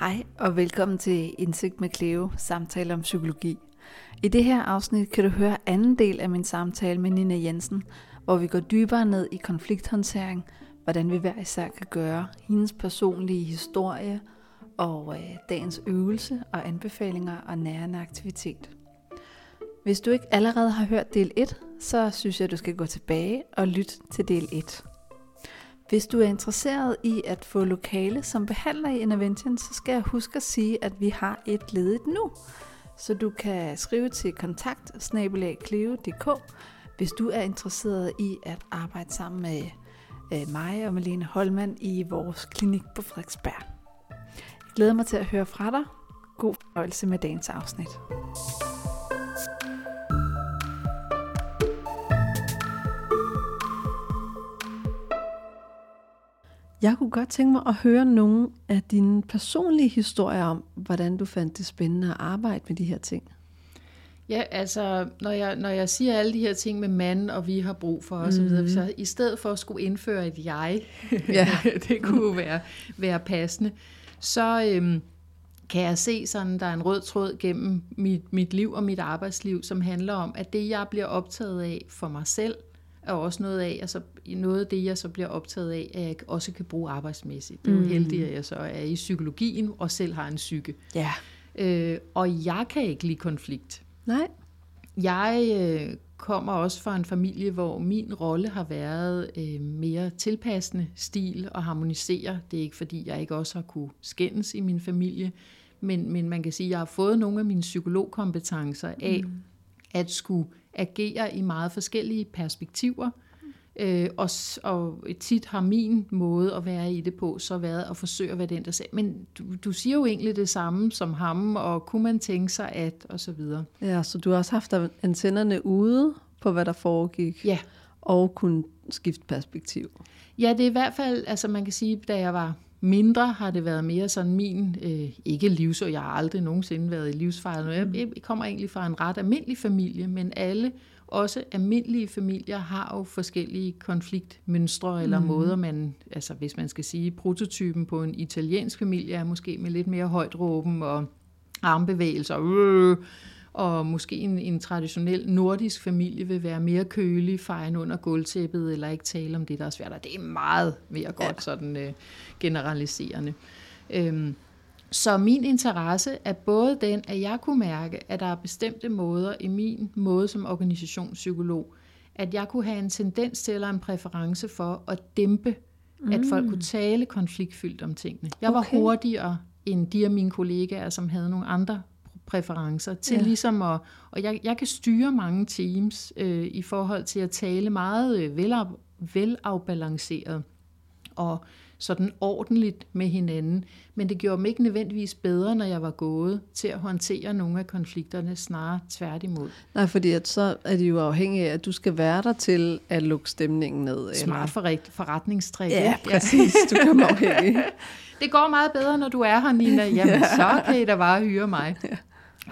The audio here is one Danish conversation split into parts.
Hej og velkommen til Indsigt med Cleo, samtale om psykologi. I det her afsnit kan du høre anden del af min samtale med Nina Jensen, hvor vi går dybere ned i konflikthåndtering, hvordan vi hver især kan gøre, hendes personlige historie og øh, dagens øvelse og anbefalinger og nærende aktivitet. Hvis du ikke allerede har hørt del 1, så synes jeg, du skal gå tilbage og lytte til del 1. Hvis du er interesseret i at få lokale som behandler i Intervention, så skal jeg huske at sige, at vi har et ledigt nu. Så du kan skrive til kontakt hvis du er interesseret i at arbejde sammen med øh, mig og Malene Holmann i vores klinik på Frederiksberg. Jeg glæder mig til at høre fra dig. God fornøjelse med dagens afsnit. Jeg kunne godt tænke mig at høre nogle af dine personlige historier om, hvordan du fandt det spændende at arbejde med de her ting. Ja, altså, når jeg, når jeg siger alle de her ting med mand, og vi har brug for osv., mm. så i stedet for at skulle indføre et jeg, ja. det kunne være, være passende, så øhm, kan jeg se sådan, der er en rød tråd gennem mit, mit liv og mit arbejdsliv, som handler om, at det, jeg bliver optaget af for mig selv, er også noget af, altså noget af det, jeg så bliver optaget af, at jeg også kan bruge arbejdsmæssigt. Det er jo mm. heldigt, at jeg så er i psykologien og selv har en psyke. Ja. Øh, og jeg kan ikke lide konflikt. Nej. Jeg øh, kommer også fra en familie, hvor min rolle har været øh, mere tilpassende stil og harmonisere. Det er ikke fordi, jeg ikke også har kunne skændes i min familie, men, men man kan sige, at jeg har fået nogle af mine psykologkompetencer af mm. at skulle agere i meget forskellige perspektiver. Øh, og, og tit har min måde at være i det på så været at forsøge at være den, der siger, men du, du siger jo egentlig det samme som ham, og kunne man tænke sig at, og så videre. Ja, så du har også haft antennerne ude på, hvad der foregik, ja. og kunne skifte perspektiv. Ja, det er i hvert fald, altså man kan sige, da jeg var mindre, har det været mere sådan min, øh, ikke livs, og jeg har aldrig nogensinde været i livsfejl. Jeg, jeg kommer egentlig fra en ret almindelig familie, men alle også almindelige familier har jo forskellige konfliktmønstre eller mm. måder, man, altså hvis man skal sige, prototypen på en italiensk familie er måske med lidt mere højt råben og armbevægelser, øh, og måske en, en traditionel nordisk familie vil være mere kølig, fejren under gulvtæppet, eller ikke tale om det, der er svært. Og det er meget mere godt ja. sådan øh, generaliserende. Øhm, så min interesse er både den, at jeg kunne mærke, at der er bestemte måder i min måde som organisationspsykolog, at jeg kunne have en tendens til eller en præference for at dæmpe, mm. at folk kunne mm. tale konfliktfyldt om tingene. Jeg var okay. hurtigere end de af mine kollegaer, som havde nogle andre præferencer til ja. ligesom at, og jeg, jeg kan styre mange teams øh, i forhold til at tale meget øh, vel, velafbalanceret og sådan ordentligt med hinanden. Men det gjorde mig ikke nødvendigvis bedre, når jeg var gået til at håndtere nogle af konflikterne, snarere tværtimod. Nej, fordi at så er de jo afhængige af, at du skal være der til at lukke stemningen ned. Smart for forretningstrik. Ja, præcis. Du kan afhængig. det går meget bedre, når du er her, Nina. Jamen, så kan I da bare hyre mig. Ja.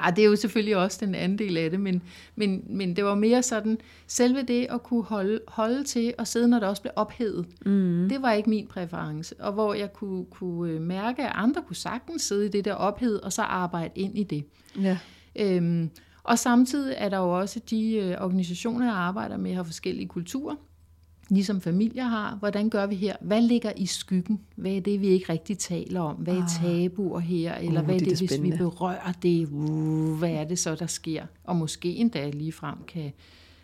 Ja, det er jo selvfølgelig også den anden del af det, men, men, men det var mere sådan, selve det at kunne holde, holde til og sidde, når det også blev ophedet, mm. det var ikke min præference. Og hvor jeg kunne, kunne øh, mærke, at andre kunne sagtens sidde i det der ophed, og så arbejde ind i det. Ja. Øhm, og samtidig er der jo også de øh, organisationer, jeg arbejder med, har forskellige kulturer ligesom familier har. Hvordan gør vi her? Hvad ligger i skyggen? Hvad er det, vi ikke rigtig taler om? Hvad er ah. tabuer her? Eller uh, hvad er det, det hvis vi berører det? Uh, hvad er det så, der sker? Og måske endda lige frem kan...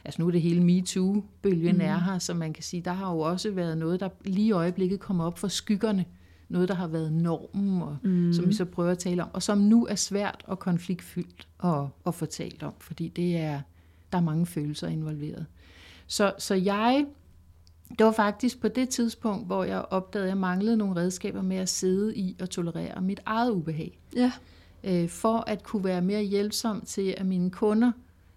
Altså nu er det hele MeToo-bølgen mm. er her, så man kan sige, der har jo også været noget, der lige i øjeblikket kommer op for skyggerne. Noget, der har været normen, og, mm. som vi så prøver at tale om, og som nu er svært og konfliktfyldt at, at få talt om, fordi det er, der er mange følelser involveret. Så, så jeg det var faktisk på det tidspunkt, hvor jeg opdagede, at jeg manglede nogle redskaber med at sidde i og tolerere mit eget ubehag. Ja. Øh, for at kunne være mere hjælpsom til at mine kunder,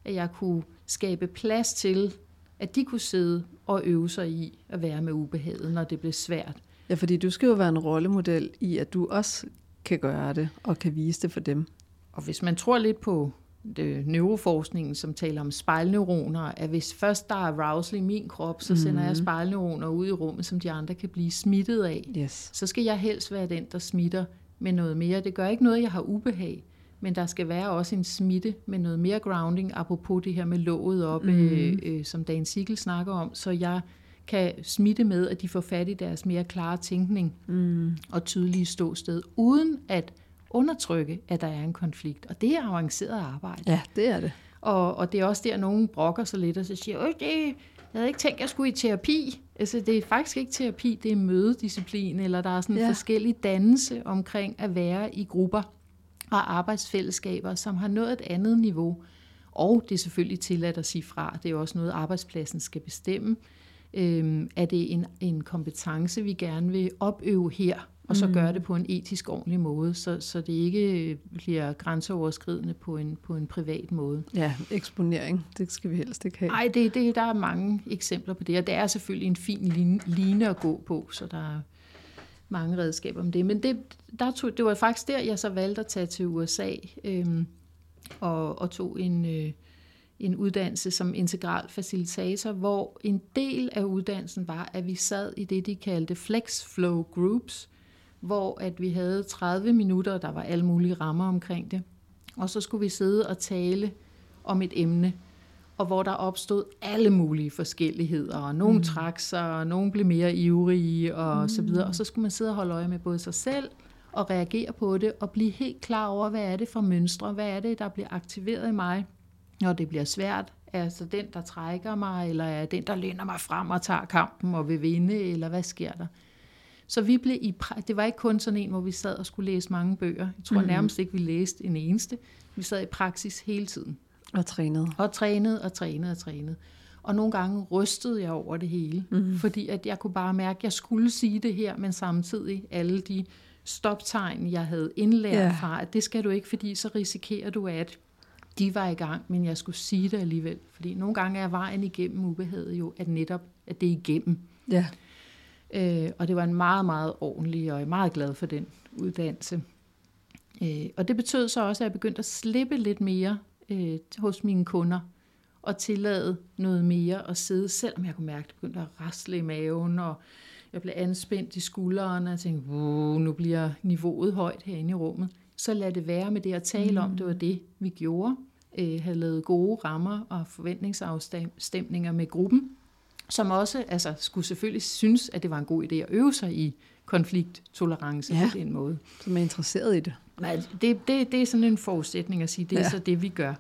at jeg kunne skabe plads til, at de kunne sidde og øve sig i at være med ubehaget, når det blev svært. Ja, fordi du skal jo være en rollemodel i, at du også kan gøre det og kan vise det for dem. Og hvis man tror lidt på det, neuroforskningen, som taler om spejlneuroner, at hvis først der er arousal i min krop, så sender mm. jeg mhm. spejlneuroner ud i rummet, som de andre kan blive smittet af. Yes. Så skal jeg helst være den, der smitter med noget mere. Det gør ikke noget, jeg har ubehag, men der skal være også en smitte med noget mere grounding, apropos det her med låget op, mm. øh, øh, som Dan Sigel snakker om, så jeg kan smitte med, at de får fat i deres mere klare tænkning mm. og tydelige ståsted, uden at undertrykke, at der er en konflikt. Og det er avanceret arbejde. Ja, det er det. Og, og det er også der, nogen brokker sig lidt og så siger, at det, jeg havde ikke tænkt, at jeg skulle i terapi. Altså, det er faktisk ikke terapi, det er mødedisciplin, eller der er sådan en ja. forskellig dannelse omkring at være i grupper og arbejdsfællesskaber, som har nået et andet niveau. Og det er selvfølgelig tilladt at sige fra. Det er også noget, arbejdspladsen skal bestemme. Øhm, er det en, en kompetence, vi gerne vil opøve her, og så mm. gøre det på en etisk ordentlig måde, så, så det ikke bliver grænseoverskridende på en, på en privat måde. Ja, eksponering, det skal vi helst ikke have. Nej, det, det, der er mange eksempler på det, og det er selvfølgelig en fin line, at gå på, så der er mange redskaber om det. Men det, der tog, det var faktisk der, jeg så valgte at tage til USA øhm, og, og tog en... Øh, en uddannelse som integral facilitator, hvor en del af uddannelsen var, at vi sad i det, de kaldte flex flow groups, hvor at vi havde 30 minutter, der var alle mulige rammer omkring det. Og så skulle vi sidde og tale om et emne, og hvor der opstod alle mulige forskelligheder, og nogen mm. trak sig, og nogen blev mere ivrige, og mm. så videre. Og så skulle man sidde og holde øje med både sig selv, og reagere på det, og blive helt klar over, hvad er det for mønstre, hvad er det, der bliver aktiveret i mig, når det bliver svært. Altså den, der trækker mig, eller er den, der læner mig frem og tager kampen og vil vinde, eller hvad sker der? Så vi blev i, det var ikke kun sådan en, hvor vi sad og skulle læse mange bøger. Jeg tror mm. nærmest ikke, vi læste en eneste. Vi sad i praksis hele tiden. Og trænede. Og trænede og trænede og trænede. Og nogle gange rystede jeg over det hele, mm. fordi at jeg kunne bare mærke, at jeg skulle sige det her, men samtidig alle de stoptegn, jeg havde indlært yeah. fra, at det skal du ikke, fordi så risikerer du, at de var i gang, men jeg skulle sige det alligevel. Fordi nogle gange er vejen igennem ubehaget jo, at netop at det er igennem. Ja. Øh, og det var en meget, meget ordentlig, og jeg er meget glad for den uddannelse. Øh, og det betød så også, at jeg begyndte at slippe lidt mere øh, hos mine kunder, og tillade noget mere at sidde, selvom jeg kunne mærke, at det begyndte at rasle i maven, og jeg blev anspændt i skuldrene, og jeg tænkte, nu bliver niveauet højt herinde i rummet. Så lad det være med det at tale mm. om, det var det, vi gjorde. Øh, havde lavet gode rammer og forventningsafstemninger med gruppen, som også altså, skulle selvfølgelig synes, at det var en god idé at øve sig i konflikttolerance ja, på den måde. Som er interesseret i det. Nej, det, det, det er sådan en forudsætning at sige, det er ja. så det, vi gør.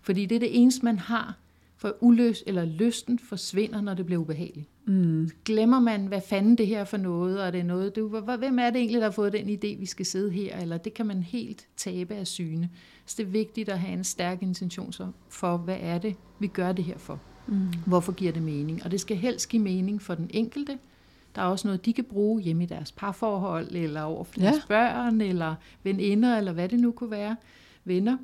Fordi det er det eneste, man har, for uløs eller lysten forsvinder, når det bliver ubehageligt. Mm. Glemmer man, hvad fanden det her er for noget, og det er noget, det, hvem er det egentlig, der har fået den idé, vi skal sidde her, eller det kan man helt tabe af syne. Så det er vigtigt at have en stærk intention for, hvad er det, vi gør det her for. Mm. Hvorfor giver det mening? Og det skal helst give mening for den enkelte. Der er også noget, de kan bruge hjemme i deres parforhold, eller over for deres ja. børn, eller veninder, eller hvad det nu kunne være, venner.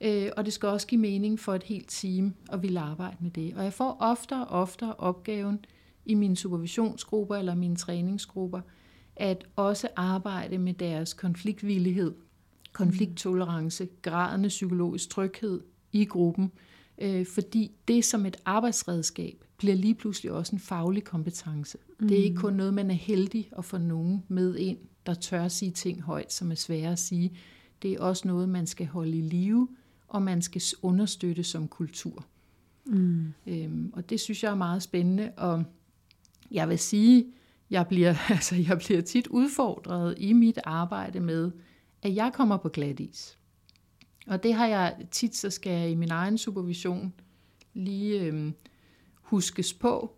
Øh, og det skal også give mening for et helt team at ville arbejde med det. Og jeg får oftere og oftere opgaven i mine supervisionsgrupper eller mine træningsgrupper, at også arbejde med deres konfliktvillighed, konflikttolerance, graden af psykologisk tryghed i gruppen, øh, fordi det som et arbejdsredskab bliver lige pludselig også en faglig kompetence. Mm. Det er ikke kun noget, man er heldig at få nogen med ind, der tør sige ting højt, som er svære at sige. Det er også noget, man skal holde i live, og man skal understøtte som kultur. Mm. Øhm, og det synes jeg er meget spændende, og jeg vil sige, jeg bliver, altså, jeg bliver tit udfordret i mit arbejde med, at jeg kommer på glat is. Og det har jeg tit, så skal jeg i min egen supervision lige øhm, huskes på,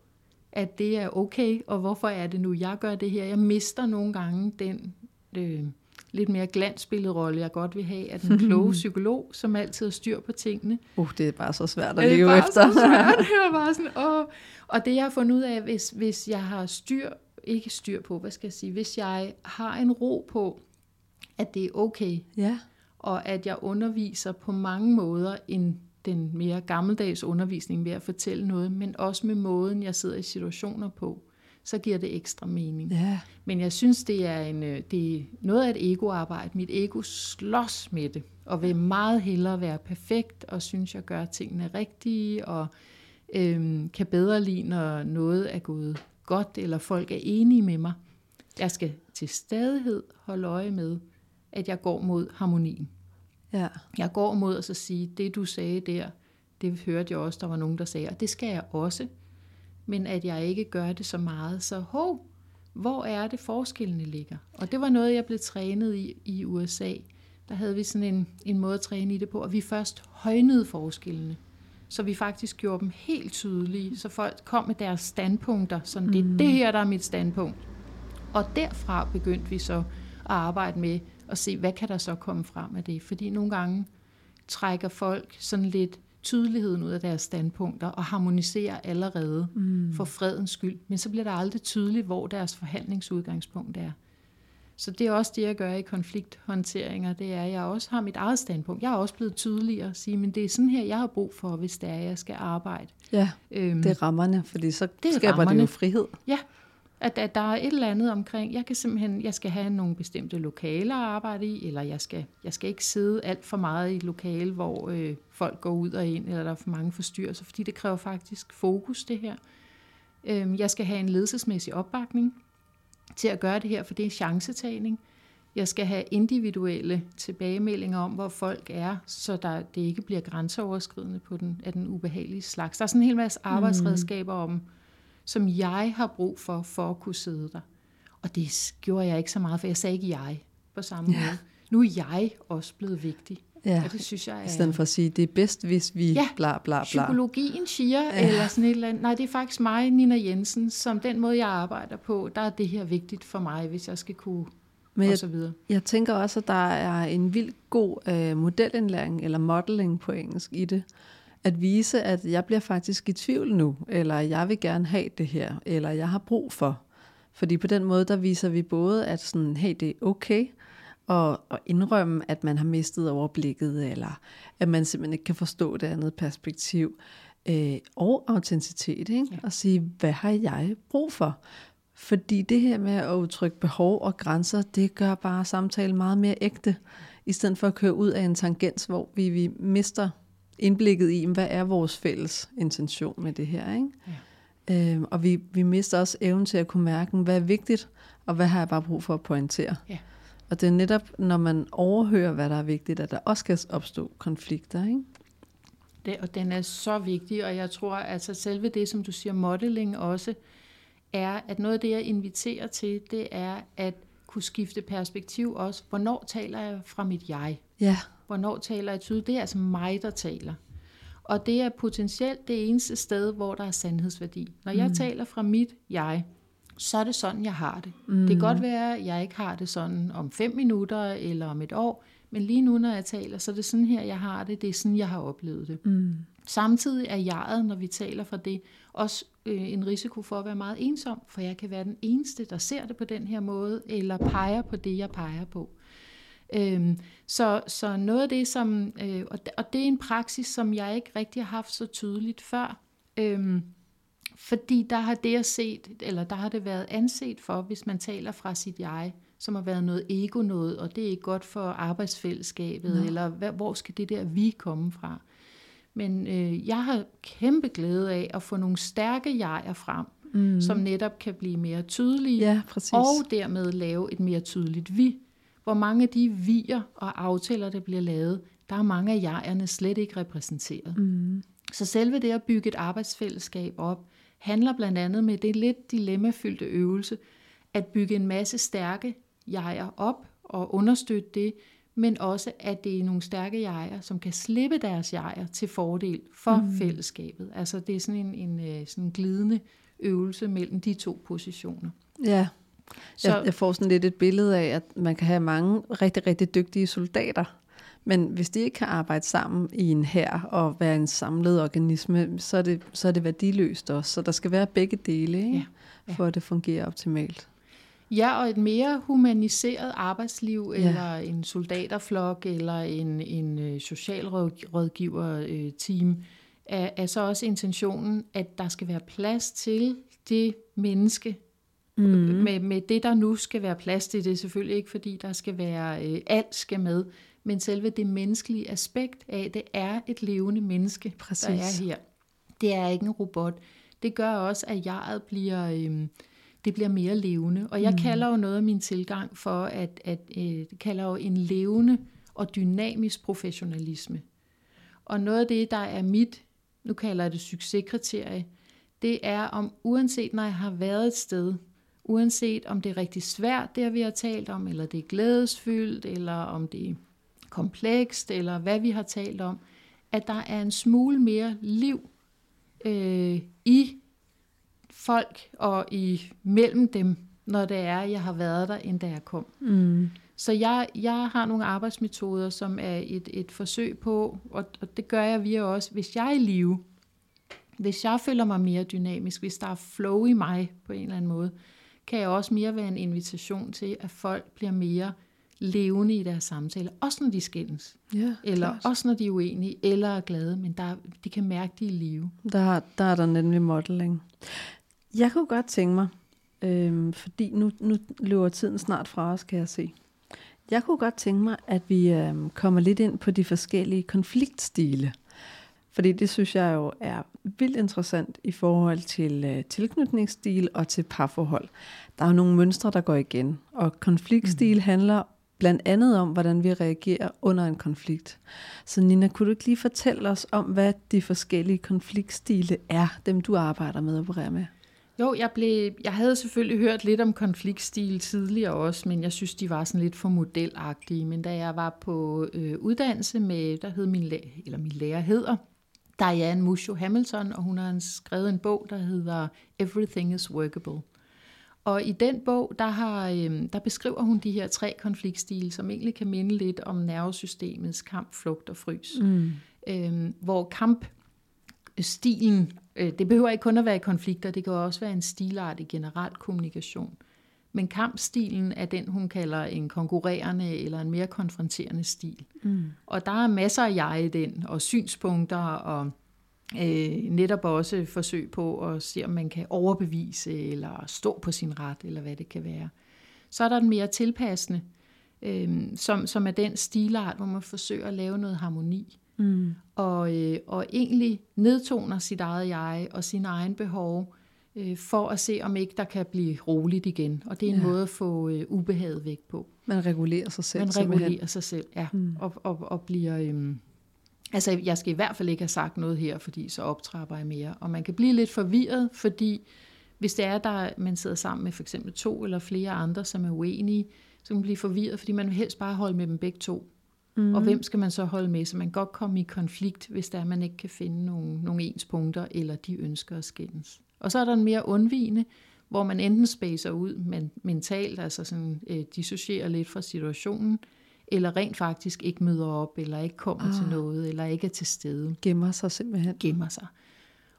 at det er okay, og hvorfor er det nu, jeg gør det her. Jeg mister nogle gange den øh, lidt mere glansbillerolle, jeg godt vil have, af den kloge psykolog, som altid har styr på tingene. Uh, det er bare så svært at leve efter. Det er bare så svært. Jeg bare sådan, åh. Og det jeg har fundet ud af, hvis, hvis jeg har styr, ikke styr på, hvad skal jeg sige, hvis jeg har en ro på, at det er okay, ja. Og at jeg underviser på mange måder end den mere gammeldags undervisning ved at fortælle noget, men også med måden, jeg sidder i situationer på så giver det ekstra mening. Ja. Men jeg synes, det er, en, øh, det er noget af et egoarbejde. Mit ego slås med det, og vil meget hellere være perfekt, og synes, jeg gør tingene rigtige, og øhm, kan bedre lide, når noget er gået godt, eller folk er enige med mig. Jeg skal til stadighed holde øje med, at jeg går mod harmonien. Ja. Jeg går mod at så sige, det du sagde der, det hørte jeg også, der var nogen, der sagde, og det skal jeg også. Men at jeg ikke gør det så meget, så hov, hvor er det forskellene ligger? Og det var noget, jeg blev trænet i i USA. Der havde vi sådan en, en måde at træne i det på, og vi først højnede forskellene. Så vi faktisk gjorde dem helt tydelige, så folk kom med deres standpunkter, sådan det er det her, der er mit standpunkt. Og derfra begyndte vi så at arbejde med at se, hvad kan der så komme frem af det? Fordi nogle gange trækker folk sådan lidt tydeligheden ud af deres standpunkter og harmoniserer allerede mm. for fredens skyld. Men så bliver der aldrig tydeligt, hvor deres forhandlingsudgangspunkt er. Så det er også det, jeg gør i konflikthåndteringer, det er, at jeg også har mit eget standpunkt. Jeg er også blevet tydeligere at sige, men det er sådan her, jeg har brug for, hvis det er, jeg skal arbejde. Ja, øhm, det er rammerne, fordi så det skaber rammerne. det jo frihed. Ja, at, at der er et eller andet omkring, jeg kan simpelthen, jeg skal have nogle bestemte lokaler at arbejde i, eller jeg skal, jeg skal ikke sidde alt for meget i et lokale, hvor øh, folk går ud og ind, eller der er for mange forstyrrelser, fordi det kræver faktisk fokus, det her. Øhm, jeg skal have en ledelsesmæssig opbakning til at gøre det her, for det er en chancetagning. Jeg skal have individuelle tilbagemeldinger om, hvor folk er, så der, det ikke bliver grænseoverskridende på den, af den ubehagelige slags. Der er sådan en hel masse mm. arbejdsredskaber om, som jeg har brug for, for at kunne sidde der. Og det gjorde jeg ikke så meget, for jeg sagde ikke jeg på samme ja. måde. Nu er jeg også blevet vigtig. Ja, og det synes jeg er... i stedet for at sige, det er bedst, hvis vi ja, bla bla bla. psykologien siger, ja. eller sådan et eller andet. Nej, det er faktisk mig, Nina Jensen, som den måde, jeg arbejder på, der er det her vigtigt for mig, hvis jeg skal kunne men jeg, jeg, jeg tænker også, at der er en vild god øh, modelindlæring, eller modeling på engelsk i det, at vise, at jeg bliver faktisk i tvivl nu, eller jeg vil gerne have det her, eller jeg har brug for. Fordi på den måde, der viser vi både, at sådan, hey, det er okay, og, og indrømme, at man har mistet overblikket, eller at man simpelthen ikke kan forstå det andet perspektiv, øh, og autenticitet, ikke? Ja. og sige, hvad har jeg brug for? Fordi det her med at udtrykke behov og grænser, det gør bare samtalen meget mere ægte, i stedet for at køre ud af en tangent, hvor vi, vi mister indblikket i, hvad er vores fælles intention med det her. Ikke? Ja. Øhm, og vi, vi mister også evnen til at kunne mærke, hvad er vigtigt, og hvad har jeg bare brug for at pointere. Ja. Og det er netop, når man overhører, hvad der er vigtigt, at der også kan opstå konflikter. Ikke? Det, og den er så vigtig, og jeg tror, at altså selve det, som du siger, modeling også, er, at noget af det, jeg inviterer til, det er at kunne skifte perspektiv også. Hvornår taler jeg fra mit jeg? Ja. Hvornår taler jeg tydeligt? Det er altså mig, der taler. Og det er potentielt det eneste sted, hvor der er sandhedsværdi. Når jeg mm. taler fra mit jeg, så er det sådan, jeg har det. Mm. Det kan godt være, at jeg ikke har det sådan om fem minutter eller om et år, men lige nu, når jeg taler, så er det sådan her, jeg har det. Det er sådan, jeg har oplevet det. Mm. Samtidig er jeget, når vi taler fra det, også øh, en risiko for at være meget ensom, for jeg kan være den eneste, der ser det på den her måde, eller peger på det, jeg peger på. Øhm, så, så noget af det, som, øh, og, det, og det er en praksis, som jeg ikke rigtig har haft så tydeligt før, øhm, fordi der har det jeg set, eller der har det været anset for, hvis man taler fra sit jeg, som har været noget ego noget, og det er ikke godt for arbejdsfællesskabet, ja. eller hvad, hvor skal det der vi komme fra? Men øh, jeg har kæmpe glæde af at få nogle stærke jeger frem, mm. som netop kan blive mere tydelige, ja, og dermed lave et mere tydeligt vi. Hvor mange af de vier og aftaler, der bliver lavet, der er mange af jegerne slet ikke repræsenteret. Mm. Så selve det at bygge et arbejdsfællesskab op, handler blandt andet med det lidt dilemmafyldte øvelse, at bygge en masse stærke jeger op og understøtte det, men også at det er nogle stærke jeger, som kan slippe deres jeger til fordel for mm. fællesskabet. Altså det er sådan en, en øh, sådan en glidende øvelse mellem de to positioner. Ja, så, jeg, jeg får sådan lidt et billede af, at man kan have mange rigtig, rigtig dygtige soldater, men hvis de ikke kan arbejde sammen i en her og være en samlet organisme, så er det, så er det værdiløst også. Så der skal være begge dele, ikke? Ja, ja. for at det fungerer optimalt. Ja, og et mere humaniseret arbejdsliv, ja. eller en soldaterflok, eller en, en øh, socialrådgiver-team, øh, er, er så også intentionen, at der skal være plads til det menneske, mm. med, med det, der nu skal være plads til. Det er selvfølgelig ikke, fordi der skal være, øh, alt skal med, men selve det menneskelige aspekt af, det er et levende menneske, Præcis. der er her. Det er ikke en robot. Det gør også, at jeget bliver... Øh, det bliver mere levende. Og jeg mm. kalder jo noget af min tilgang for, at, at øh, det kalder jo en levende og dynamisk professionalisme. Og noget af det, der er mit, nu kalder jeg det succeskriterie, det er om uanset når jeg har været et sted, uanset om det er rigtig svært, det vi har talt om, eller det er glædesfyldt, eller om det er komplekst, eller hvad vi har talt om, at der er en smule mere liv øh, i folk og i mellem dem, når det er, jeg har været der, end da jeg kom. Mm. Så jeg, jeg har nogle arbejdsmetoder, som er et, et forsøg på, og, og det gør jeg via også, hvis jeg er i live, hvis jeg føler mig mere dynamisk, hvis der er flow i mig på en eller anden måde, kan jeg også mere være en invitation til, at folk bliver mere levende i deres samtale, også når de skændes, ja, eller klart. også når de er uenige, eller er glade, men der, de kan mærke, de er i live. Der, der er der nemlig modeling. Jeg kunne godt tænke mig, øhm, fordi nu, nu løber tiden snart fra os, kan jeg se. Jeg kunne godt tænke mig, at vi øhm, kommer lidt ind på de forskellige konfliktstile. Fordi det synes jeg jo er vildt interessant i forhold til øh, tilknytningsstil og til parforhold. Der er jo nogle mønstre, der går igen, og konfliktstil mm. handler blandt andet om, hvordan vi reagerer under en konflikt. Så Nina, kunne du ikke lige fortælle os om, hvad de forskellige konfliktstile er, dem du arbejder med at operere med? Jo, jeg, blev, jeg havde selvfølgelig hørt lidt om konfliktstil tidligere også, men jeg synes, de var sådan lidt for modelagtige. Men da jeg var på øh, uddannelse med, der hed min, eller min lærer hedder Diane Musho Hamilton, og hun har skrevet en bog, der hedder Everything is Workable. Og i den bog, der, har, øh, der beskriver hun de her tre konfliktstile, som egentlig kan minde lidt om nervesystemets kamp, flugt og frys. Mm. Øhm, hvor kampstilen, øh, det behøver ikke kun at være i konflikter, det kan også være en stilart i generel kommunikation. Men kampstilen er den, hun kalder en konkurrerende eller en mere konfronterende stil. Mm. Og der er masser af jeg i den, og synspunkter, og øh, netop også forsøg på at se, om man kan overbevise, eller stå på sin ret, eller hvad det kan være. Så er der den mere tilpassende, øh, som, som er den stilart, hvor man forsøger at lave noget harmoni. Mm. Og, øh, og egentlig nedtoner sit eget jeg og sin egen behov, øh, for at se, om ikke der kan blive roligt igen. Og det er en ja. måde at få øh, ubehaget væk på. Man regulerer sig selv. Man regulerer simpelthen. sig selv, ja. Mm. Og, og, og bliver... Øh, altså, jeg skal i hvert fald ikke have sagt noget her, fordi så optrapper jeg mere. Og man kan blive lidt forvirret, fordi hvis det er, der man sidder sammen med for eksempel to eller flere andre, som er uenige, så kan man blive forvirret, fordi man vil helst bare holde med dem begge to. Mm. Og hvem skal man så holde med? Så man kan godt komme i konflikt, hvis der man ikke kan finde nogle, nogle ens punkter, eller de ønsker at skændes. Og så er der en mere undvigende, hvor man enten spacer ud men mentalt, altså sådan, øh, dissocierer lidt fra situationen, eller rent faktisk ikke møder op, eller ikke kommer ah. til noget, eller ikke er til stede. Gemmer sig simpelthen. Gemmer sig.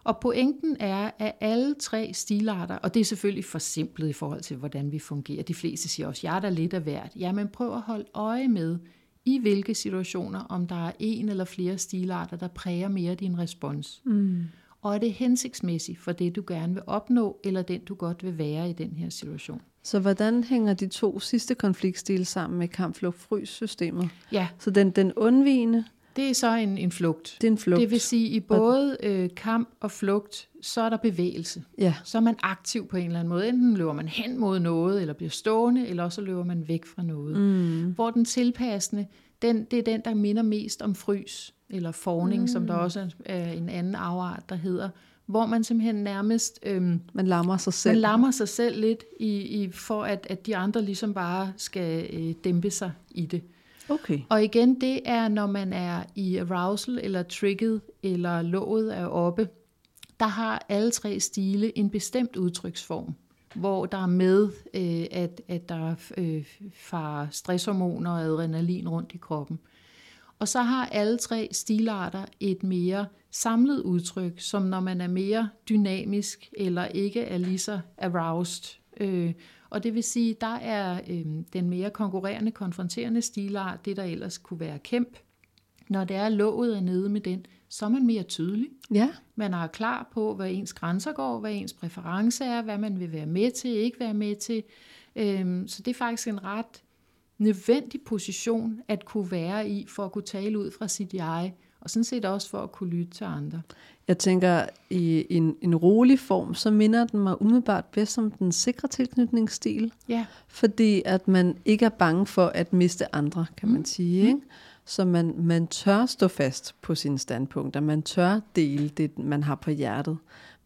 Og pointen er, at alle tre stilarter, og det er selvfølgelig for simpelt i forhold til, hvordan vi fungerer. De fleste siger også, jeg er der lidt af hvert. Ja, men prøv at holde øje med, i hvilke situationer, om der er en eller flere stilarter, der præger mere din respons. Mm og er det hensigtsmæssigt for det, du gerne vil opnå, eller den, du godt vil være i den her situation. Så hvordan hænger de to sidste konfliktstile sammen med kampflugt-frys-systemet? Ja. Så den, den undvigende? Det er så en, en flugt. Det er en flugt. Det vil sige, i både øh, kamp og flugt, så er der bevægelse. Ja. Så er man aktiv på en eller anden måde. Enten løber man hen mod noget, eller bliver stående, eller også løber man væk fra noget. Mm. Hvor den tilpassende, den, det er den, der minder mest om frys eller forning, mm. som der også er en anden afart, der hedder, hvor man simpelthen nærmest... Øhm, man lammer sig selv. Man lammer sig selv lidt, i, i, for at, at de andre ligesom bare skal øh, dæmpe sig i det. Okay. Og igen, det er, når man er i arousal, eller trigget, eller låget er oppe, der har alle tre stile en bestemt udtryksform, hvor der er med, øh, at, at der øh, farer stresshormoner og adrenalin rundt i kroppen. Og så har alle tre stilarter et mere samlet udtryk, som når man er mere dynamisk eller ikke er lige så aroused. Øh, og det vil sige, der er øh, den mere konkurrerende, konfronterende stilart, det der ellers kunne være kæmp. Når det er låget er nede med den, så er man mere tydelig. Ja. Man er klar på, hvad ens grænser går, hvad ens præference er, hvad man vil være med til, ikke være med til. Øh, så det er faktisk en ret nødvendig position at kunne være i, for at kunne tale ud fra sit jeg, og sådan set også for at kunne lytte til andre. Jeg tænker, i en, en rolig form, så minder den mig umiddelbart bedst om den sikre tilknytningsstil. Ja. Fordi at man ikke er bange for at miste andre, kan man sige. Ikke? Så man, man tør stå fast på sine standpunkter. Man tør dele det, man har på hjertet.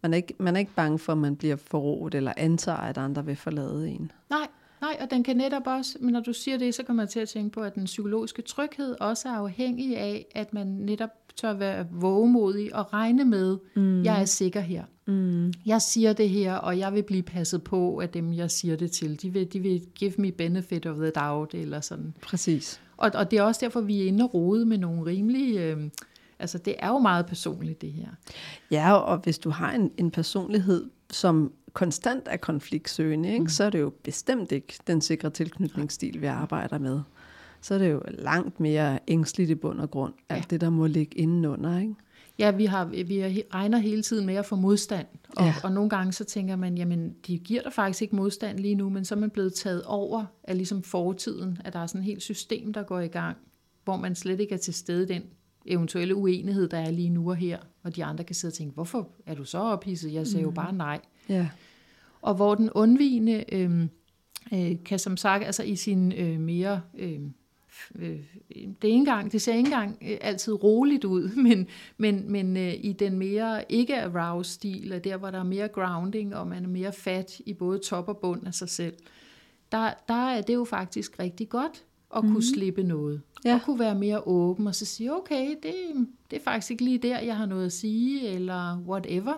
Man er ikke, man er ikke bange for, at man bliver forrådt eller antager, at andre vil forlade en. Nej, nej, og den kan netop også, men når du siger det, så kommer jeg til at tænke på, at den psykologiske tryghed også er afhængig af, at man netop tør være vågemodig og regne med, mm. jeg er sikker her. Mm. Jeg siger det her, og jeg vil blive passet på af dem, jeg siger det til. De vil, de vil give me benefit of the doubt, eller sådan. Præcis. Og, og det er også derfor, vi er inde og rode med nogle rimelige... Øh, altså, det er jo meget personligt, det her. Ja, og hvis du har en, en personlighed, som konstant er konfliktsøgende, ikke, mm. så er det jo bestemt ikke den sikre tilknytningsstil, vi arbejder med. Så er det jo langt mere ængstligt i bund og grund, alt det, der må ligge indenunder. Ikke? Ja, vi, har, vi regner hele tiden med at få modstand, og, ja. og nogle gange så tænker man, jamen de giver der faktisk ikke modstand lige nu, men så er man blevet taget over af ligesom fortiden, at der er sådan et helt system, der går i gang, hvor man slet ikke er til stede den eventuelle uenighed, der er lige nu og her, og de andre kan sidde og tænke, hvorfor er du så ophidset? Jeg siger mm. jo bare nej. Ja. Og hvor den undvigende øh, øh, kan som sagt, altså i sin øh, mere... Øh, øh, det, er engang, det ser ikke engang øh, altid roligt ud, men, men, men øh, i den mere ikke-arouse-stil, der hvor der er mere grounding, og man er mere fat i både top og bund af sig selv, der, der er det jo faktisk rigtig godt at kunne mm. slippe noget. Ja. Og kunne være mere åben og så sige, okay, det, det er faktisk ikke lige der, jeg har noget at sige, eller whatever.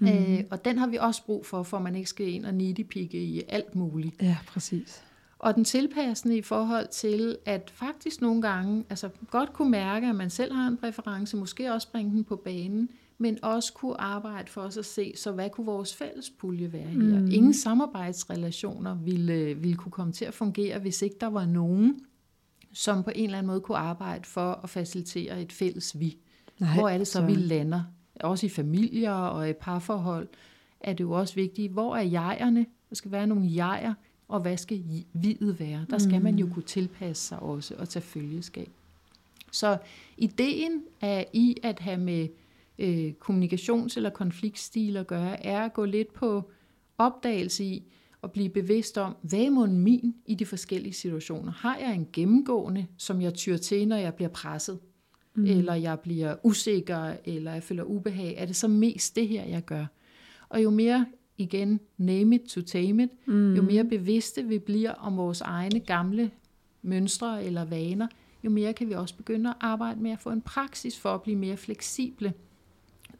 Mm. Øh, og den har vi også brug for, for man ikke skal ind og nitpikke i alt muligt. Ja, præcis. Og den tilpassende i forhold til, at faktisk nogle gange, altså godt kunne mærke, at man selv har en præference, måske også bringe den på banen, men også kunne arbejde for os at se, så hvad kunne vores fælles pulje være her? Mm. Ingen samarbejdsrelationer ville, ville kunne komme til at fungere, hvis ikke der var nogen, som på en eller anden måde kunne arbejde for at facilitere et fælles vi. Nej, hvor er det så, så, vi lander? Også i familier og i parforhold er det jo også vigtigt, hvor er jegerne? Der skal være nogle jeger, og hvad skal videt være? Der skal man jo mm. kunne tilpasse sig også og tage følgeskab. Så ideen er i at have med øh, kommunikations- eller konfliktstil at gøre, er at gå lidt på opdagelse i at blive bevidst om, hvad er min i de forskellige situationer? Har jeg en gennemgående, som jeg tyr til, når jeg bliver presset? Mm. Eller jeg bliver usikker, eller jeg føler ubehag? Er det så mest det her, jeg gør? Og jo mere igen, name it to tame it, mm. jo mere bevidste vi bliver om vores egne gamle mønstre eller vaner, jo mere kan vi også begynde at arbejde med at få en praksis for at blive mere fleksible.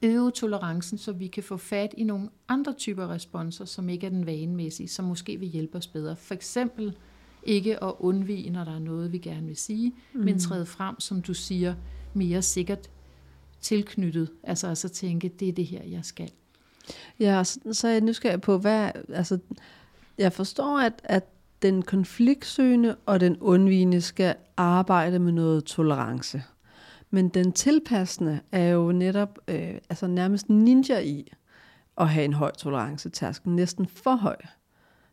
Øve tolerancen, så vi kan få fat i nogle andre typer responser, som ikke er den vanemæssige, som måske vil hjælpe os bedre. For eksempel ikke at undvige, når der er noget, vi gerne vil sige, mm. men træde frem, som du siger, mere sikkert tilknyttet. Altså altså tænke, det er det her, jeg skal. Ja, så, så er jeg nysgerrig på, hvad, altså, jeg forstår, at, at den konfliktsøgende og den undvigende skal arbejde med noget tolerance. Men den tilpassende er jo netop øh, altså nærmest ninja i at have en høj tolerancetærskel, næsten for høj.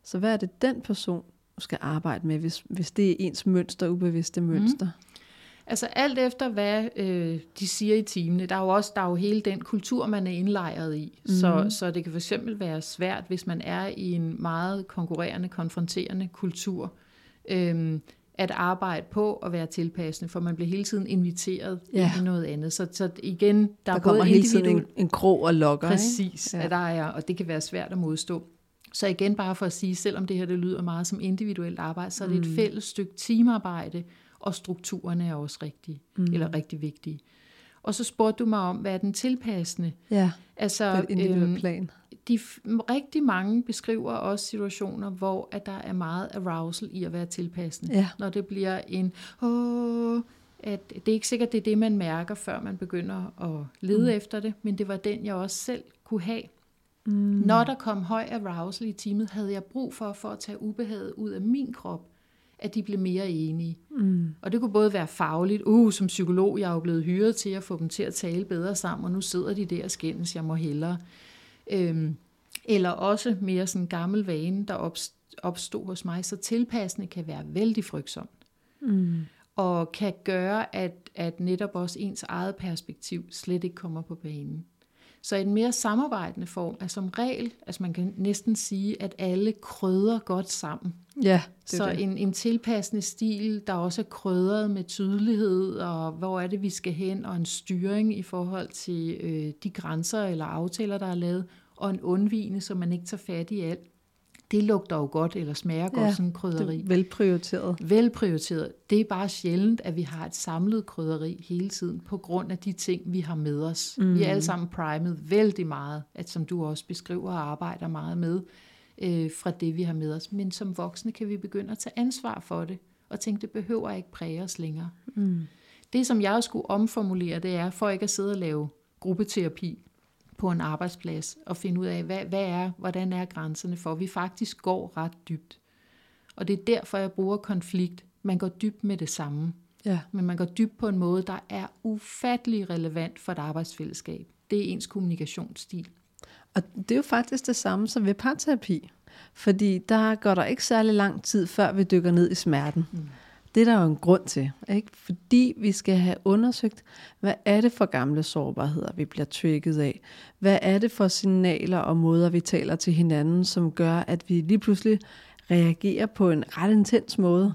Så hvad er det, den person skal arbejde med, hvis, hvis det er ens mønster, ubevidste mønster? Mm. Altså alt efter, hvad øh, de siger i timene. Der er jo også der er jo hele den kultur, man er indlejret i. Mm. Så, mhm. så det kan fx være svært, hvis man er i en meget konkurrerende, konfronterende kultur, øh, at arbejde på at være tilpassende, for man bliver hele tiden inviteret ja. i noget andet. Så, så igen, der, der er kommer både hele tiden en, en krog og lokker. Præcis, ikke? Ja. der er, og det kan være svært at modstå. Så igen bare for at sige, selvom det her det lyder meget som individuelt arbejde, så er det mm. et fælles stykke teamarbejde, og strukturerne er også rigtig, mm. eller rigtig vigtige. Og så spurgte du mig om, hvad er den tilpassende? Ja, altså, på et øhm, plan. De, rigtig mange beskriver også situationer, hvor at der er meget arousal i at være tilpassende. Ja. Når det bliver en, åh, at det er ikke sikkert, det er det, man mærker, før man begynder at lede mm. efter det, men det var den, jeg også selv kunne have. Mm. Når der kom høj arousal i teamet, havde jeg brug for, for at tage ubehaget ud af min krop, at de blev mere enige. Mm. Og det kunne både være fagligt, uh, som psykolog, jeg er jo blevet hyret til at få dem til at tale bedre sammen, og nu sidder de der og skændes, jeg må hellere. Øhm, eller også mere sådan en gammel vane, der opstod hos mig, så tilpassende kan være vældig frygtsomt. Mm. og kan gøre, at, at netop også ens eget perspektiv slet ikke kommer på banen. Så en mere samarbejdende form er som regel, altså man kan næsten sige, at alle krydder godt sammen. Ja, det så det. En, en tilpassende stil, der også er krydret med tydelighed, og hvor er det, vi skal hen, og en styring i forhold til øh, de grænser eller aftaler, der er lavet, og en undvigende, så man ikke tager fat i alt det lugter jo godt, eller smager godt, ja, sådan en krydderi. Det er velprioriteret. Velprioriteret. Det er bare sjældent, at vi har et samlet krydderi hele tiden, på grund af de ting, vi har med os. Mm. Vi er alle sammen primet vældig meget, at som du også beskriver og arbejder meget med, øh, fra det, vi har med os. Men som voksne kan vi begynde at tage ansvar for det, og tænke, det behøver ikke præge os længere. Mm. Det, som jeg skulle omformulere, det er, for ikke at sidde og lave gruppeterapi, på en arbejdsplads og finde ud af, hvad, hvad er, hvordan er grænserne for, vi faktisk går ret dybt. Og det er derfor, jeg bruger konflikt. Man går dybt med det samme. Ja. Men man går dybt på en måde, der er ufattelig relevant for et arbejdsfællesskab. Det er ens kommunikationsstil. Og det er jo faktisk det samme som ved parterapi. Fordi der går der ikke særlig lang tid, før vi dykker ned i smerten. Mm. Det er der jo en grund til, ikke? fordi vi skal have undersøgt, hvad er det for gamle sårbarheder, vi bliver trigget af? Hvad er det for signaler og måder, vi taler til hinanden, som gør, at vi lige pludselig reagerer på en ret intens måde?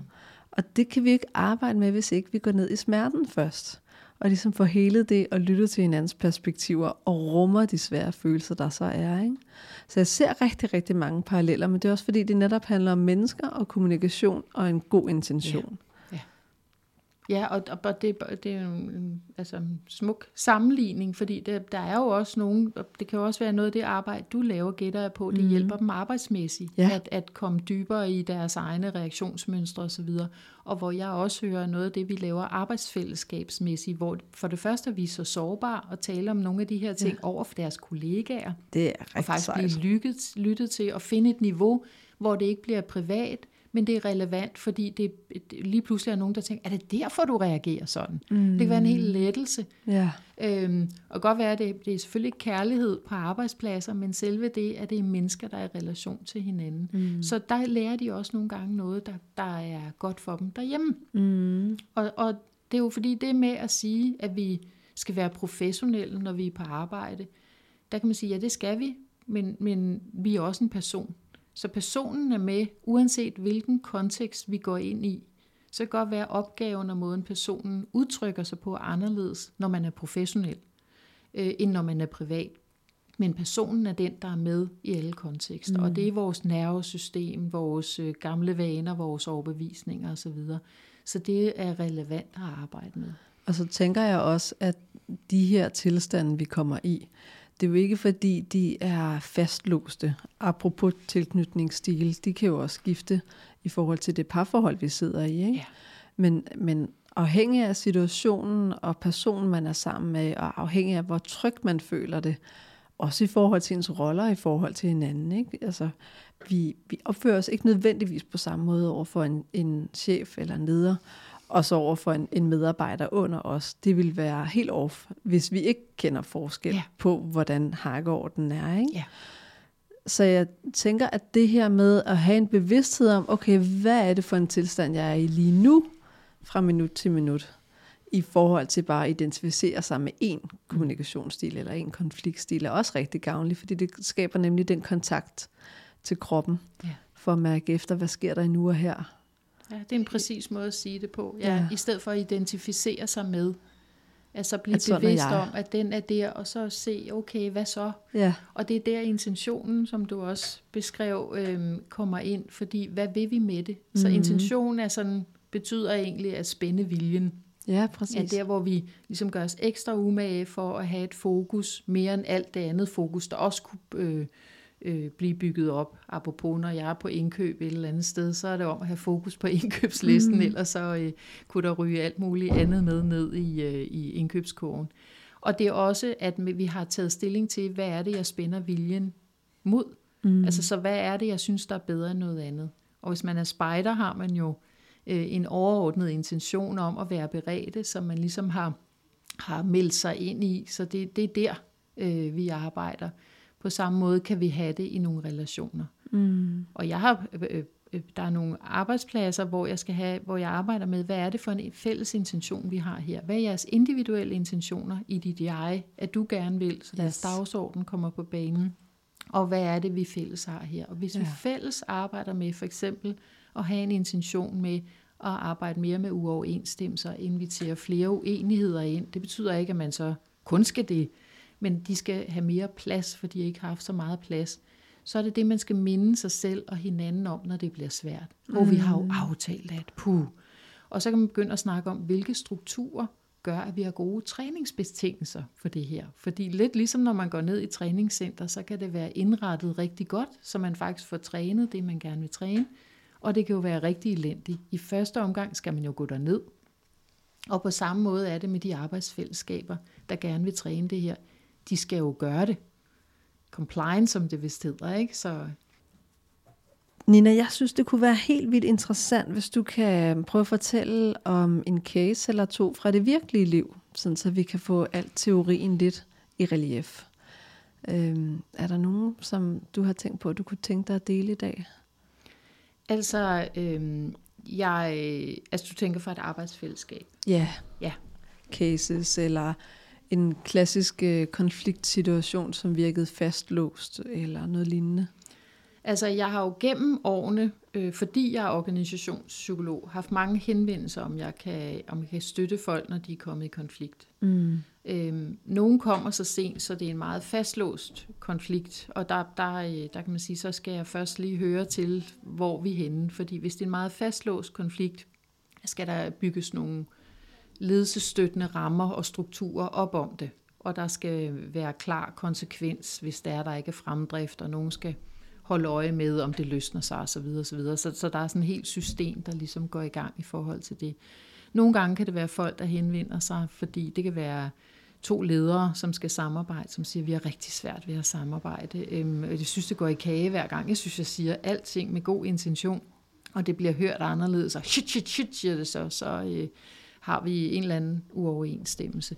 Og det kan vi ikke arbejde med, hvis ikke vi går ned i smerten først. Og ligesom får hele det og lytte til hinandens perspektiver og rummer de svære følelser, der så er. Ikke? Så jeg ser rigtig, rigtig mange paralleller, men det er også fordi, det netop handler om mennesker og kommunikation og en god intention. Ja. Ja, og, og det, det er en altså, en smuk sammenligning, fordi det, der er jo også nogen, og det kan jo også være noget af det arbejde, du laver, gætter jeg på, det mm. hjælper dem arbejdsmæssigt, ja. at, at komme dybere i deres egne reaktionsmønstre osv., og hvor jeg også hører noget af det, vi laver arbejdsfællesskabsmæssigt, hvor for det første er vi så sårbare og tale om nogle af de her ting ja. over for deres kollegaer, det er og faktisk blive lyttet, lyttet til at finde et niveau, hvor det ikke bliver privat, men det er relevant, fordi det, lige pludselig er nogen, der tænker, er det derfor, du reagerer sådan? Mm. Det kan være en hel lettelse. Ja. Øhm, og godt være, at det, det er selvfølgelig kærlighed på arbejdspladser, men selve det, at det er mennesker, der er i relation til hinanden. Mm. Så der lærer de også nogle gange noget, der, der er godt for dem derhjemme. Mm. Og, og det er jo fordi, det med at sige, at vi skal være professionelle, når vi er på arbejde, der kan man sige, ja, det skal vi, men, men vi er også en person. Så personen er med, uanset hvilken kontekst vi går ind i. Så kan godt være opgaven og måden personen udtrykker sig på anderledes, når man er professionel, øh, end når man er privat. Men personen er den, der er med i alle kontekster. Mm. Og det er vores nervesystem, vores øh, gamle vaner, vores overbevisninger osv. Så det er relevant at arbejde med. Og så tænker jeg også, at de her tilstande, vi kommer i, det er jo ikke fordi, de er fastlåste. Apropos tilknytningsstil, de kan jo også skifte i forhold til det parforhold, vi sidder i. Ikke? Ja. Men, men afhængig af situationen og personen, man er sammen med, og afhængig af, hvor tryg man føler det, også i forhold til ens roller, i forhold til hinanden. Ikke? Altså, vi, vi opfører os ikke nødvendigvis på samme måde over for en, en chef eller en leder, og så over for en, en medarbejder under os. Det vil være helt off, hvis vi ikke kender forskel ja. på, hvordan hakkeorden er. Ikke? Ja. Så jeg tænker, at det her med at have en bevidsthed om, okay, hvad er det for en tilstand, jeg er i lige nu, fra minut til minut, i forhold til bare at identificere sig med en kommunikationsstil eller en konfliktstil, er også rigtig gavnligt, fordi det skaber nemlig den kontakt til kroppen, ja. for at mærke efter, hvad sker der nu og her Ja, det er en præcis måde at sige det på. Ja, ja. I stedet for at identificere sig med. Altså blive at bevidst om, at den er der, og så se, okay, hvad så? Ja. Og det er der intentionen, som du også beskrev, øhm, kommer ind, fordi hvad vil vi med det? Så mm-hmm. intentionen er sådan, betyder egentlig at spænde viljen. Ja, præcis. Ja, der hvor vi ligesom gør os ekstra umage for at have et fokus, mere end alt det andet fokus, der også kunne øh, øh, blive bygget op. Apropos, når jeg er på indkøb et eller andet sted, så er det om at have fokus på indkøbslisten, mm. ellers så øh, kunne der ryge alt muligt andet med ned i, øh, i indkøbskurven. Og det er også, at vi har taget stilling til, hvad er det, jeg spænder viljen mod? Mm. Altså, så hvad er det, jeg synes, der er bedre end noget andet? Og hvis man er spejder, har man jo øh, en overordnet intention om at være beredte, som man ligesom har, har meldt sig ind i. Så det, det er der, øh, vi arbejder. På samme måde kan vi have det i nogle relationer. Mm. Og jeg har øh, øh, der er nogle arbejdspladser, hvor jeg skal have, hvor jeg arbejder med, hvad er det for en fælles intention, vi har her? Hvad er jeres individuelle intentioner i dit jeg, at du gerne vil, så deres yes. dagsorden kommer på banen? Og hvad er det, vi fælles har her? Og hvis ja. vi fælles arbejder med for eksempel at have en intention med at arbejde mere med uoverensstemmelser, invitere flere uenigheder ind, det betyder ikke, at man så kun skal det, men de skal have mere plads, for de har ikke haft så meget plads så er det det, man skal minde sig selv og hinanden om, når det bliver svært. Og mm. vi har jo mm. aftalt, at puh. Og så kan man begynde at snakke om, hvilke strukturer gør, at vi har gode træningsbetingelser for det her. Fordi lidt ligesom når man går ned i træningscenter, så kan det være indrettet rigtig godt, så man faktisk får trænet det, man gerne vil træne. Og det kan jo være rigtig elendigt. I første omgang skal man jo gå derned. Og på samme måde er det med de arbejdsfællesskaber, der gerne vil træne det her. De skal jo gøre det compliance, som det vist hedder, ikke? Så Nina, jeg synes, det kunne være helt vildt interessant, hvis du kan prøve at fortælle om en case eller to fra det virkelige liv, sådan så vi kan få alt teorien lidt i relief. Øhm, er der nogen, som du har tænkt på, at du kunne tænke dig at dele i dag? Altså, øhm, jeg, altså du tænker fra et arbejdsfællesskab? Ja. Ja. Cases, eller en klassisk øh, konfliktsituation, som virkede fastlåst, eller noget lignende? Altså, jeg har jo gennem årene, øh, fordi jeg er organisationspsykolog, haft mange henvendelser, om jeg kan, om jeg kan støtte folk, når de er kommet i konflikt. Mm. Øhm, nogle kommer så sent, så det er en meget fastlåst konflikt, og der, der, øh, der kan man sige, så skal jeg først lige høre til, hvor vi er henne. Fordi hvis det er en meget fastlåst konflikt, skal der bygges nogle ledelsesstøttende rammer og strukturer op om det. Og der skal være klar konsekvens, hvis der er, der ikke er fremdrift, og nogen skal holde øje med, om det løsner sig osv. Så, så, så, så der er sådan et helt system, der ligesom går i gang i forhold til det. Nogle gange kan det være folk, der henvender sig, fordi det kan være to ledere, som skal samarbejde, som siger, at vi har rigtig svært ved at samarbejde. Øhm, jeg synes, det går i kage hver gang. Jeg synes, jeg siger alting med god intention, og det bliver hørt anderledes, og shit, shit, shit, siger det så, så, øh, har vi en eller anden uoverensstemmelse.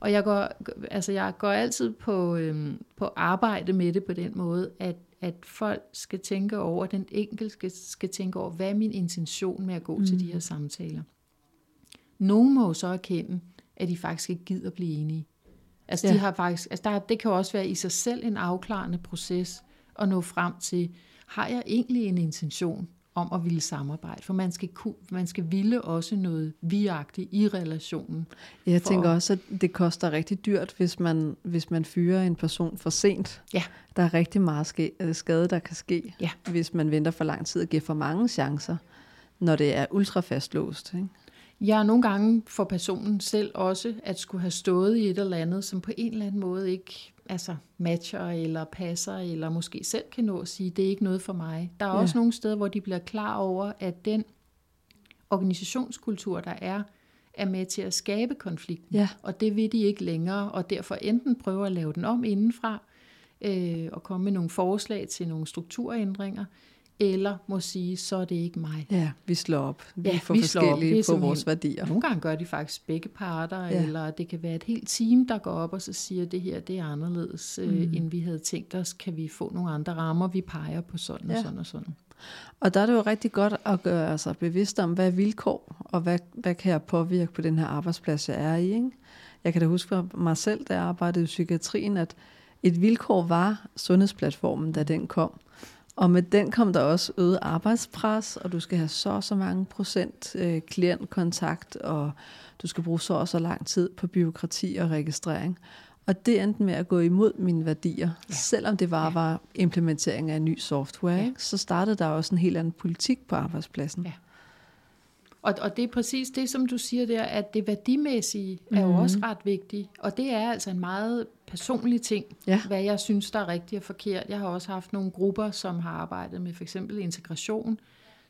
Og jeg går, altså jeg går altid på, øhm, på arbejde med det på den måde, at, at folk skal tænke over, den enkelte skal, skal tænke over, hvad er min intention med at gå mm. til de her samtaler. Nogle må jo så erkende, at de faktisk ikke gider blive enige. Altså, ja. de har faktisk, altså der, det kan også være i sig selv en afklarende proces at nå frem til, har jeg egentlig en intention? Om at ville samarbejde. For man skal, man skal ville også noget viagtigt i relationen. Jeg tænker også, at det koster rigtig dyrt, hvis man, hvis man fyrer en person for sent. Ja. Der er rigtig meget øh, skade, der kan ske, ja. hvis man venter for lang tid og giver for mange chancer, når det er ultrafastlåst. Ikke? Ja, nogle gange for personen selv også at skulle have stået i et eller andet, som på en eller anden måde ikke altså matcher eller passer, eller måske selv kan nå at sige, det er ikke noget for mig. Der er ja. også nogle steder, hvor de bliver klar over, at den organisationskultur, der er, er med til at skabe konflikten. Ja. Og det vil de ikke længere, og derfor enten prøver at lave den om indenfra, øh, og komme med nogle forslag til nogle strukturændringer, eller må sige, så er det ikke mig. Ja, vi slår op. Vi ja, for vi forskellige op. på vores værdier. Nogle gange gør de faktisk begge parter, ja. eller det kan være et helt team, der går op og så siger, det her det er anderledes, øh, mm. øh, end vi havde tænkt os. Kan vi få nogle andre rammer, vi peger på sådan ja. og sådan og sådan. Og der er det jo rigtig godt at gøre sig bevidst om, hvad er vilkår, og hvad, hvad kan jeg påvirke på den her arbejdsplads, jeg er i. Ikke? Jeg kan da huske fra mig selv, da jeg arbejdede i psykiatrien, at et vilkår var sundhedsplatformen, da den kom. Og med den kom der også øget arbejdspres, og du skal have så og så mange procent øh, klientkontakt, og du skal bruge så og så lang tid på byråkrati og registrering. Og det endte med at gå imod mine værdier. Ja. Selvom det var, ja. var implementering af en ny software, ja. så startede der også en helt anden politik på arbejdspladsen. Ja. Og, og det er præcis det, som du siger der, at det værdimæssige er jo mm. også ret vigtigt. Og det er altså en meget personlig ting, ja. hvad jeg synes, der er rigtigt og forkert. Jeg har også haft nogle grupper, som har arbejdet med for eksempel integration,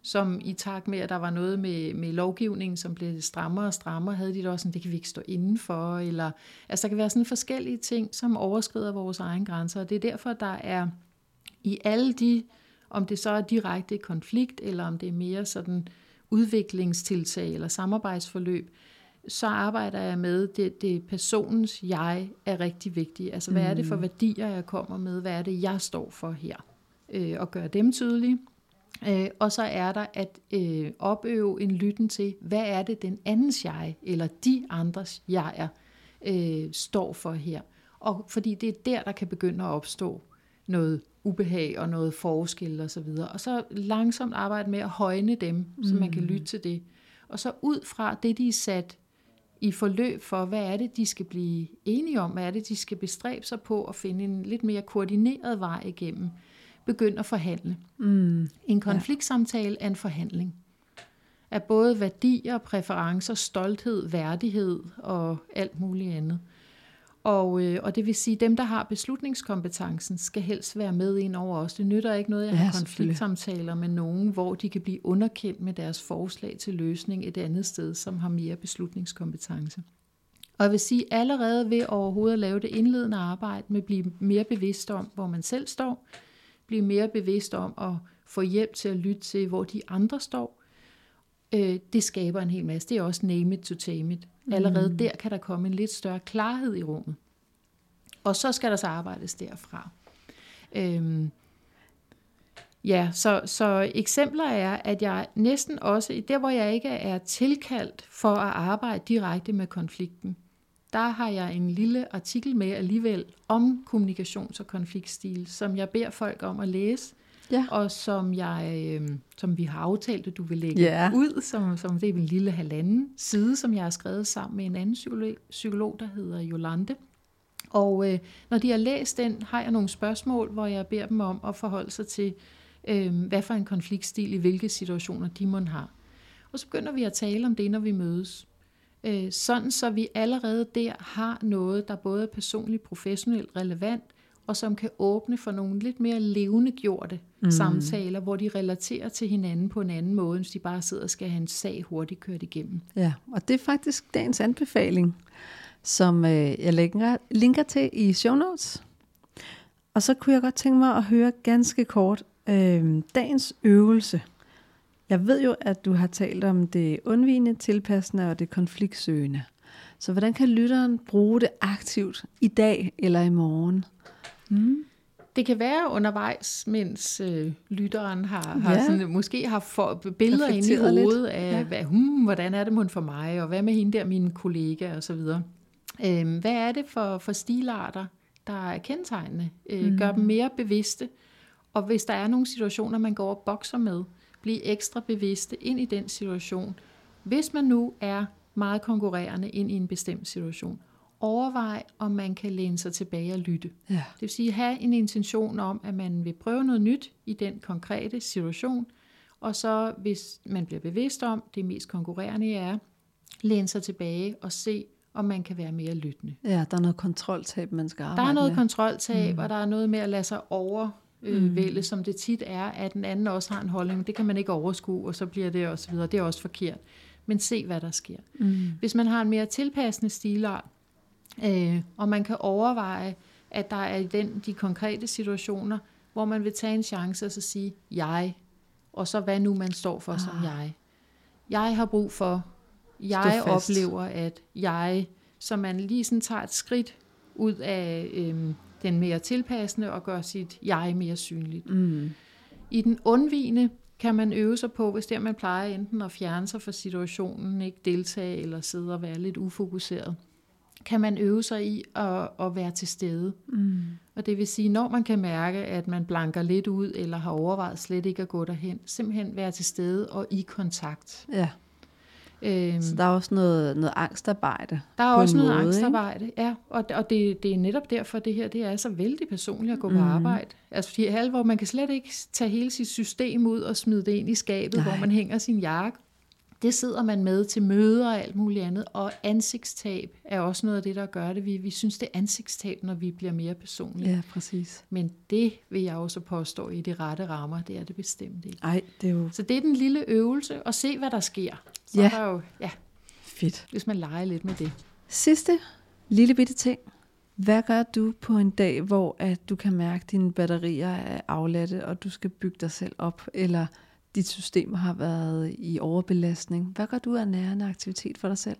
som i takt med, at der var noget med, med lovgivningen, som blev strammere og strammere, havde de da også sådan, det kan vi ikke stå indenfor, eller, altså der kan være sådan forskellige ting, som overskrider vores egen grænser, og det er derfor, der er i alle de, om det så er direkte konflikt, eller om det er mere sådan udviklingstiltag eller samarbejdsforløb, så arbejder jeg med, det, det personens jeg er rigtig vigtigt. Altså, hvad er det for mm. værdier, jeg kommer med? Hvad er det, jeg står for her? Øh, og gøre dem tydelige. Øh, og så er der at øh, opøve en lytten til, hvad er det den andens jeg, eller de andres jeg er, øh, står for her. Og fordi det er der, der kan begynde at opstå noget ubehag og noget forskel og så videre. Og så langsomt arbejde med at højne dem, mm. så man kan mm. lytte til det. Og så ud fra det, de er sat i forløb for, hvad er det, de skal blive enige om, hvad er det, de skal bestræbe sig på at finde en lidt mere koordineret vej igennem, begynde at forhandle. Mm. En konfliktsamtale er en forhandling af både værdier, præferencer, stolthed, værdighed og alt muligt andet. Og, øh, og det vil sige, at dem, der har beslutningskompetencen, skal helst være med ind over os. Det nytter ikke noget, at have ja, konfliktsamtaler med nogen, hvor de kan blive underkendt med deres forslag til løsning et andet sted, som har mere beslutningskompetence. Og jeg vil sige, allerede ved overhovedet at lave det indledende arbejde med at blive mere bevidst om, hvor man selv står, blive mere bevidst om at få hjælp til at lytte til, hvor de andre står, øh, det skaber en hel masse. Det er også name it to tame it. Allerede mm. der kan der komme en lidt større klarhed i rummet. Og så skal der så arbejdes derfra. Øhm, ja, så, så eksempler er, at jeg næsten også, der hvor jeg ikke er tilkaldt for at arbejde direkte med konflikten, der har jeg en lille artikel med alligevel om kommunikations- og konfliktstil, som jeg beder folk om at læse, ja. og som jeg, øh, som vi har aftalt, at du vil lægge ja. ud, som, som det er en lille halvanden side, som jeg har skrevet sammen med en anden psykolog, psykolog der hedder Jolande. Og øh, når de har læst den, har jeg nogle spørgsmål, hvor jeg beder dem om at forholde sig til, øh, hvad for en konfliktstil i hvilke situationer de må have. Og så begynder vi at tale om det, når vi mødes. Øh, sådan så vi allerede der har noget, der både er personligt, professionelt relevant, og som kan åbne for nogle lidt mere levende gjorte mm. samtaler, hvor de relaterer til hinanden på en anden måde, hvis de bare sidder og skal have en sag hurtigt kørt igennem. Ja, og det er faktisk dagens anbefaling, som øh, jeg linker, linker til i show notes. Og så kunne jeg godt tænke mig at høre ganske kort øh, dagens øvelse. Jeg ved jo, at du har talt om det undvigende, tilpassende og det konfliktsøgende. Så hvordan kan lytteren bruge det aktivt i dag eller i morgen? Mm. Det kan være undervejs, mens øh, lytteren har, har ja. sådan, måske har for, billeder ind i hovedet lidt. af, ja. hvad, hmm, hvordan er det mun for mig, og hvad med hende der, mine kollegaer osv. Øhm, hvad er det for, for stilarter, der er kendetegnende? Øh, mm. Gør dem mere bevidste. Og hvis der er nogle situationer, man går og bokser med, blive ekstra bevidste ind i den situation. Hvis man nu er meget konkurrerende ind i en bestemt situation, overvej, om man kan læne sig tilbage og lytte. Ja. Det vil sige, have en intention om, at man vil prøve noget nyt i den konkrete situation, og så hvis man bliver bevidst om, det mest konkurrerende er, læne sig tilbage og se, om man kan være mere lyttende. Ja, der er noget kontroltab, man skal arbejde Der er noget med. kontroltab, mm. og der er noget med at lade sig overvælde, mm. som det tit er, at den anden også har en holdning. Det kan man ikke overskue, og så bliver det også videre. Det er også forkert. Men se, hvad der sker. Mm. Hvis man har en mere tilpassende stilart, Øh, og man kan overveje, at der er i den, de konkrete situationer, hvor man vil tage en chance og så sige, jeg, og så hvad nu man står for ah. som jeg. Jeg har brug for, jeg oplever, at jeg, så man lige sådan tager et skridt ud af øhm, den mere tilpassende og gør sit jeg mere synligt. Mm. I den undvigende kan man øve sig på, hvis der man plejer enten at fjerne sig fra situationen, ikke deltage eller sidde og være lidt ufokuseret kan man øve sig i at, at være til stede. Mm. Og det vil sige, når man kan mærke, at man blanker lidt ud, eller har overvejet slet ikke at gå derhen, simpelthen være til stede og i kontakt. Ja. Øhm, så der er også noget, noget angstarbejde. Der er også noget måde, angstarbejde, ikke? ja. Og, og det, det er netop derfor, det her det er så vældig personligt at gå mm. på arbejde. Altså fordi halv, hvor man kan slet ikke tage hele sit system ud og smide det ind i skabet, Nej. hvor man hænger sin jakke det sidder man med til møder og alt muligt andet, og ansigtstab er også noget af det, der gør det. Vi, vi synes, det er ansigtstab, når vi bliver mere personlige. Ja, præcis. Men det vil jeg også påstå i de rette rammer, det er det bestemt ikke. Ej, det er jo... Så det er den lille øvelse, og se hvad der sker. Så ja. Der jo, ja. Fedt. Hvis man leger lidt med det. Sidste lille bitte ting. Hvad gør du på en dag, hvor at du kan mærke, at dine batterier er afladte, og du skal bygge dig selv op, eller dit system har været i overbelastning. Hvad gør du af nærende aktivitet for dig selv?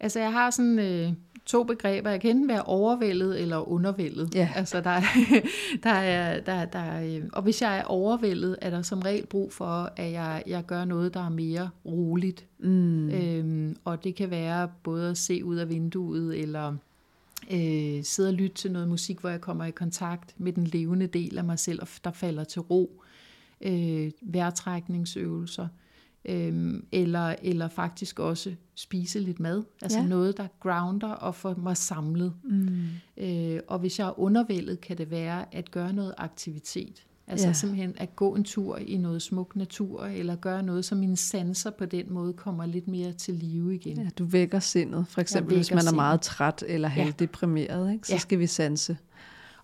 Altså jeg har sådan øh, to begreber. Jeg kan enten være overvældet eller undervældet. Ja. Altså, der er, der er, der, der er, og hvis jeg er overvældet, er der som regel brug for, at jeg, jeg gør noget, der er mere roligt. Mm. Øhm, og det kan være både at se ud af vinduet, eller øh, sidde og lytte til noget musik, hvor jeg kommer i kontakt med den levende del af mig selv, og der falder til ro. Øh, vejrtrækningsøvelser. Øhm, eller, eller faktisk også spise lidt mad. Altså Ja. noget, der grounder og får mig samlet. Mm. Øh, og hvis jeg er undervældet, kan det være at gøre noget aktivitet. Altså Ja. ja. simpelthen at gå en tur i noget smuk natur, eller gøre noget, så mine sanser på den måde kommer lidt mere til live igen. Ja, du vækker sindet. For eksempel, hvis man er meget træt eller Ja. halvdeprimeret, ikke? så Ja. skal vi sanse.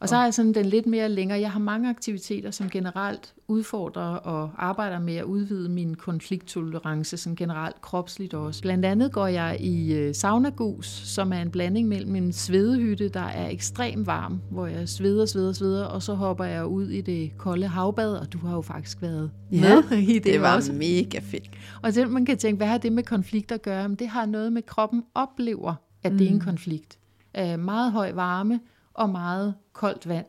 Og så har jeg sådan den lidt mere længere. Jeg har mange aktiviteter, som generelt udfordrer og arbejder med at udvide min konflikttolerance, sådan generelt kropsligt også. Blandt andet går jeg i øh, saunagus, som er en blanding mellem en svedehytte, der er ekstremt varm, hvor jeg sveder, sveder, sveder, og så hopper jeg ud i det kolde havbad, og du har jo faktisk været Ja, med i det, Det var også. mega fedt. Og det, man kan tænke, hvad har det med konflikt at gøre? Men det har noget med, kroppen oplever, at det er en konflikt. Uh, meget høj varme og meget koldt vand.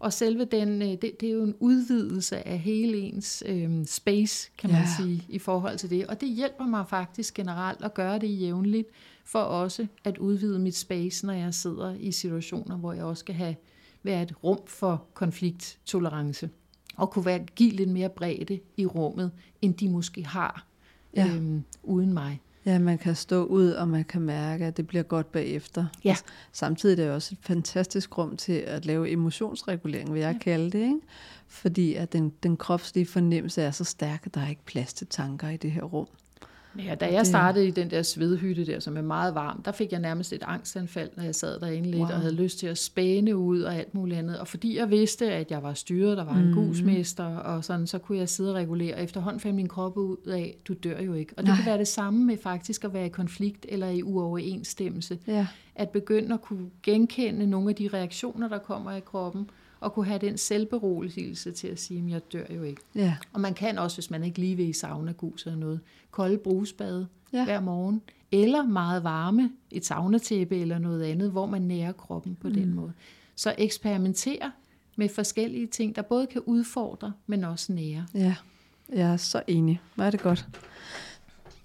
Og selve den, øh, det, det er jo en udvidelse af hele ens øhm, space, kan man Ja. sige, i forhold til det. Og det hjælper mig faktisk generelt at gøre det jævnligt, for også at udvide mit space, når jeg sidder i situationer, hvor jeg også skal have være et rum for konflikttolerance. Og kunne være, give lidt mere bredde i rummet, end de måske har ja. øhm, uden mig. Ja, man kan stå ud, og man kan mærke, at det bliver godt bagefter. Ja. S- Samtidig er det også et fantastisk rum til at lave emotionsregulering, vil jeg ja. kalde det. Ikke? Fordi at den, den kropslige fornemmelse er så stærk, at der er ikke plads til tanker i det her rum. Ja, da jeg startede i den der svedhytte der, som er meget varm, der fik jeg nærmest et angstanfald, når jeg sad derinde lidt Wow. og havde lyst til at spæne ud og alt muligt andet. Og fordi jeg vidste, at jeg var styret, der var en Mhm. gusmester, og sådan, så kunne jeg sidde og regulere. Og efterhånden fandt min krop ud af, du dør jo ikke. Og det Nej. kan være det samme med faktisk at være i konflikt eller i uoverensstemmelse. Ja. At begynde at kunne genkende nogle af de reaktioner, der kommer i kroppen, og kunne have den selvberoligelse til at sige, at jeg dør jo ikke. Ja. Og man kan også, hvis man ikke lige vil i saunagus eller noget, kolde brusbade Ja. hver morgen. Eller meget varme, et saunatæppe eller noget andet, hvor man nærer kroppen på mm. den måde. Så eksperimenter med forskellige ting, der både kan udfordre, men også nære. Ja, jeg er så enig. Hvor er det godt.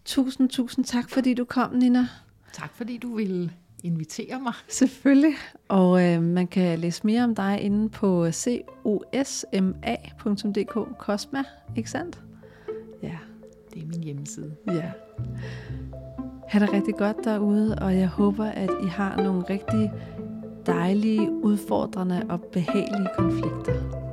Tusind, tusind tak, fordi du kom, Nina. Tak fordi du ville invitere mig. Selvfølgelig. Og øh, man kan læse mere om dig inde på cosma.dk, Cosma, ikke sandt? Ja, Det er min hjemmeside. ja. Ha' det rigtig godt derude, og jeg håber, at I har nogle rigtig dejlige, udfordrende og behagelige konflikter.